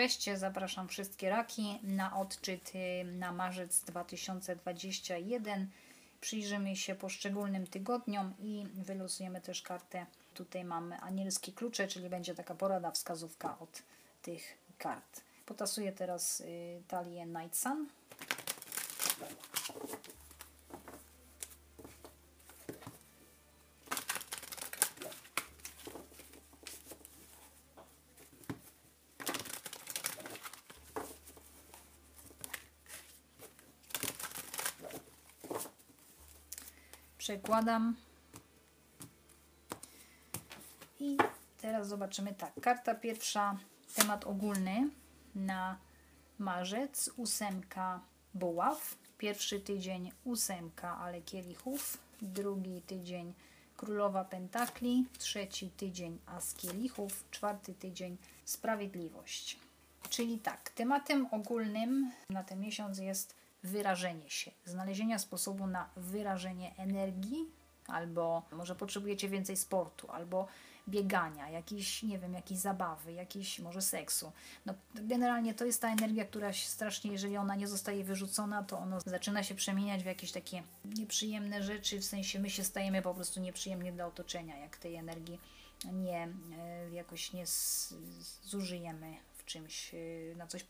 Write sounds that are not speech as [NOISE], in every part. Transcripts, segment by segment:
Cześć, zapraszam wszystkie raki na odczyt y, na marzec 2021. Przyjrzymy się poszczególnym tygodniom i wylosujemy też kartę. Tutaj mamy anielskie klucze, czyli będzie taka porada, wskazówka od tych kart. Potasuję teraz y, talię Night Sun. Przekładam. I teraz zobaczymy tak. Karta pierwsza, temat ogólny na marzec, ósemka buław. Pierwszy tydzień ósemka, ale kielichów. Drugi tydzień królowa pentakli. Trzeci tydzień as kielichów. Czwarty tydzień sprawiedliwość. Czyli tak, tematem ogólnym na ten miesiąc jest wyrażenie się, znalezienia sposobu na wyrażenie energii, albo może potrzebujecie więcej sportu, albo biegania, jakiejś, nie wiem, jakiejś zabawy, jakiejś może seksu. No, generalnie to jest ta energia, która strasznie, jeżeli ona nie zostaje wyrzucona, to ona zaczyna się przemieniać w jakieś takie nieprzyjemne rzeczy, w sensie my się stajemy po prostu nieprzyjemnie dla otoczenia, jak tej energii nie, e, jakoś nie zużyjemy czymś, y, na coś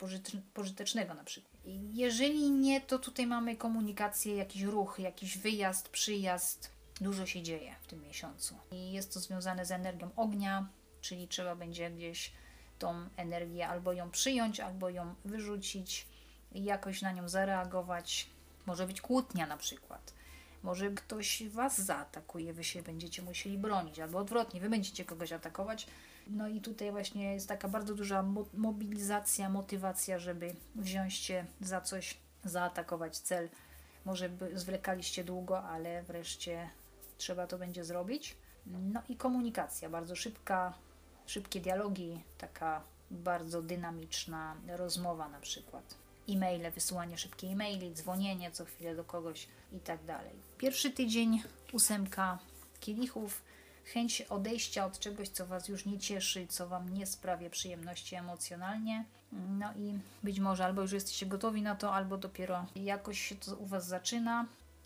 pożytecznego na przykład. Jeżeli nie, to tutaj mamy komunikację, jakiś ruch, jakiś wyjazd, przyjazd. Dużo się dzieje w tym miesiącu. I jest to związane z energią ognia, czyli trzeba będzie gdzieś tą energię albo ją przyjąć, albo ją wyrzucić, jakoś na nią zareagować. Może być kłótnia na przykład. Może ktoś was zaatakuje, wy się będziecie musieli bronić, albo odwrotnie, wy będziecie kogoś atakować, no i tutaj właśnie jest taka bardzo duża mobilizacja, motywacja, żeby wziąć się za coś, zaatakować cel. Może by zwlekaliście długo, ale wreszcie trzeba to będzie zrobić. No i komunikacja, bardzo szybka, szybkie dialogi, taka bardzo dynamiczna rozmowa na przykład. E-maile, wysyłanie szybkie e-maili, dzwonienie co chwilę do kogoś i tak dalej. Pierwszy tydzień ósemka kielichów, chęć odejścia od czegoś, co Was już nie cieszy, co Wam nie sprawia przyjemności emocjonalnie. No i być może albo już jesteście gotowi na to, albo dopiero jakoś się to u Was zaczyna.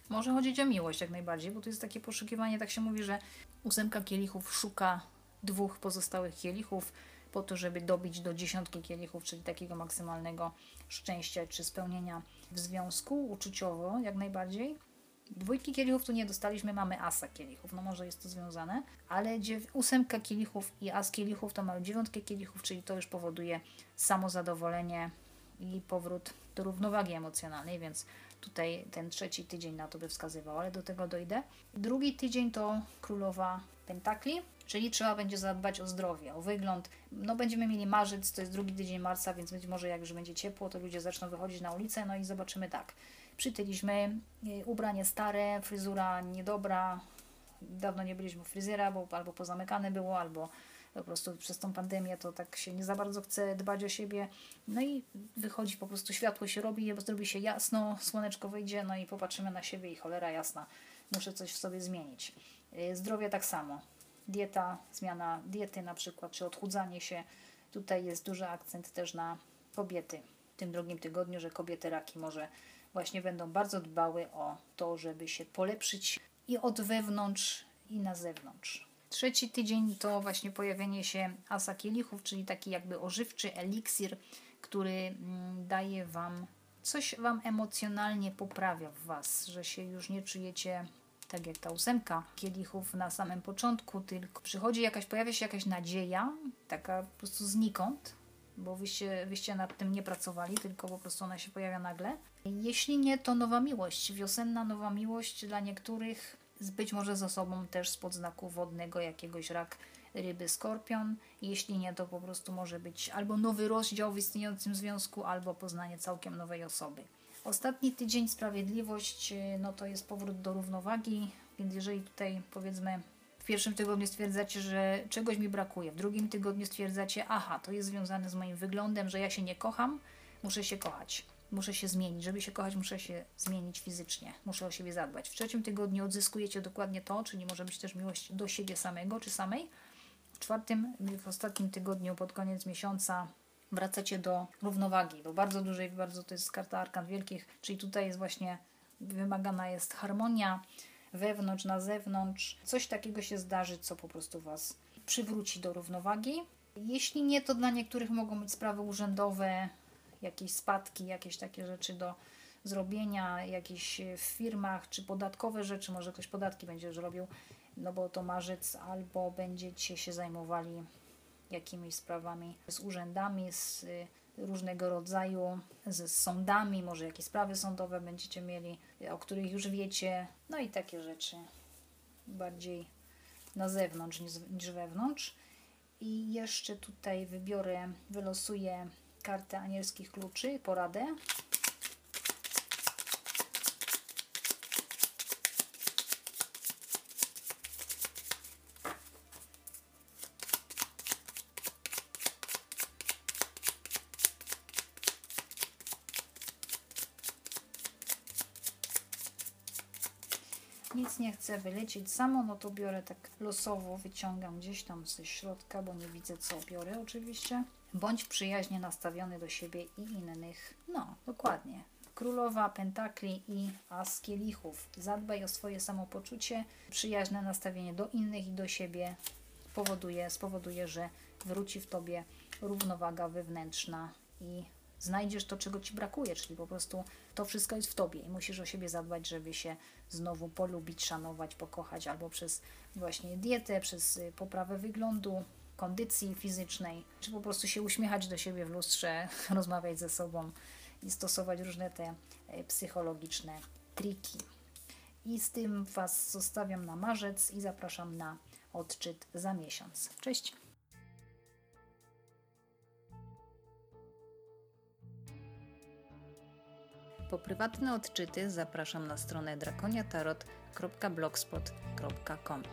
Może chodzić o miłość jak najbardziej, bo to jest takie poszukiwanie, tak się mówi, że ósemka kielichów szuka dwóch pozostałych kielichów po to, żeby dobić do dziesiątki kielichów, czyli takiego maksymalnego szczęścia czy spełnienia w związku uczuciowo jak najbardziej. Dwójki kielichów tu nie dostaliśmy, mamy asa kielichów, no może jest to związane, ale ósemka kielichów i as kielichów to mamy dziewiątkę kielichów, czyli to już powoduje samozadowolenie i powrót do równowagi emocjonalnej, więc tutaj ten trzeci tydzień na to by wskazywał, ale do tego dojdę. Drugi tydzień to królowa pentakli, czyli trzeba będzie zadbać o zdrowie, o wygląd. No będziemy mieli marzec, to jest drugi tydzień marca, więc być może jak już będzie ciepło, to ludzie zaczną wychodzić na ulicę, no i zobaczymy tak przytyliśmy, y, ubranie stare, fryzura niedobra, dawno nie byliśmy u fryzjera, bo albo pozamykane było, albo po prostu przez tą pandemię to tak się nie za bardzo chce dbać o siebie. No i wychodzi po prostu światło się robi, zrobi się jasno, słoneczko wyjdzie, no i popatrzymy na siebie i cholera jasna, muszę coś w sobie zmienić. Y, zdrowie tak samo. Dieta, zmiana diety na przykład, czy odchudzanie się. Tutaj jest duży akcent też na kobiety w tym drugim tygodniu, że kobiety raki może właśnie będą bardzo dbały o to, żeby się polepszyć i od wewnątrz, i na zewnątrz. Trzeci tydzień to właśnie pojawienie się asa kielichów, czyli taki jakby ożywczy eliksir, który mm, daje Wam coś Wam emocjonalnie poprawia w Was, że się już nie czujecie tak jak ta ósemka kielichów na samym początku, tylko przychodzi jakaś, pojawia się jakaś nadzieja, taka po prostu znikąd, bo wyście, wyście nad tym nie pracowali, tylko po prostu ona się pojawia nagle. Jeśli nie, to nowa miłość. Wiosenna nowa miłość dla niektórych, być może z osobą też spod znaku wodnego, jakiegoś rak, ryby, skorpion. Jeśli nie, to po prostu może być albo nowy rozdział w istniejącym związku, albo poznanie całkiem nowej osoby. Ostatni tydzień sprawiedliwość, no to jest powrót do równowagi, więc jeżeli tutaj powiedzmy w pierwszym tygodniu stwierdzacie, że czegoś mi brakuje, w drugim tygodniu stwierdzacie, aha, to jest związane z moim wyglądem, że ja się nie kocham, muszę się kochać, muszę się zmienić. Żeby się kochać, muszę się zmienić fizycznie, muszę o siebie zadbać. W trzecim tygodniu odzyskujecie dokładnie to, czyli może być też miłość do siebie samego czy samej. W czwartym, w ostatnim tygodniu, pod koniec miesiąca, wracacie do równowagi, do bardzo dużej, bardzo to jest karta arkan wielkich, czyli tutaj jest właśnie wymagana jest harmonia wewnątrz, na zewnątrz. Coś takiego się zdarzy, co po prostu Was przywróci do równowagi. Jeśli nie, to dla niektórych mogą być sprawy urzędowe, jakieś spadki, jakieś takie rzeczy do zrobienia, jakieś w firmach, czy podatkowe rzeczy, może ktoś podatki będzie już robił, no bo to marzec, albo będziecie się zajmowali jakimiś sprawami z urzędami, z różnego rodzaju, z sądami, może jakieś sprawy sądowe będziecie mieli, o których już wiecie, no i takie rzeczy bardziej na zewnątrz niż, niż wewnątrz. I jeszcze tutaj wybiorę, wylosuję kartę anielskich kluczy, poradę. Nic nie chcę wylecieć samo, no to biorę tak losowo, wyciągam gdzieś tam ze środka, bo nie widzę co biorę oczywiście. Bądź przyjaźnie nastawiony do siebie i innych. No, dokładnie. Królowa Pentakli i As Kielichów. Zadbaj o swoje samopoczucie. Przyjaźne nastawienie do innych i do siebie powoduje, spowoduje, że wróci w Tobie równowaga wewnętrzna i znajdziesz to, czego Ci brakuje, czyli po prostu to wszystko jest w Tobie i musisz o siebie zadbać, żeby się znowu polubić, szanować, pokochać, albo przez właśnie dietę, przez y, poprawę wyglądu, kondycji fizycznej, czy po prostu się uśmiechać do siebie w lustrze, [LAUGHS] rozmawiać ze sobą i stosować różne te y, psychologiczne triki. I z tym Was zostawiam na marzec i zapraszam na odczyt za miesiąc. Cześć! Po prywatne odczyty zapraszam na stronę drakoniatarot.blogspot.com.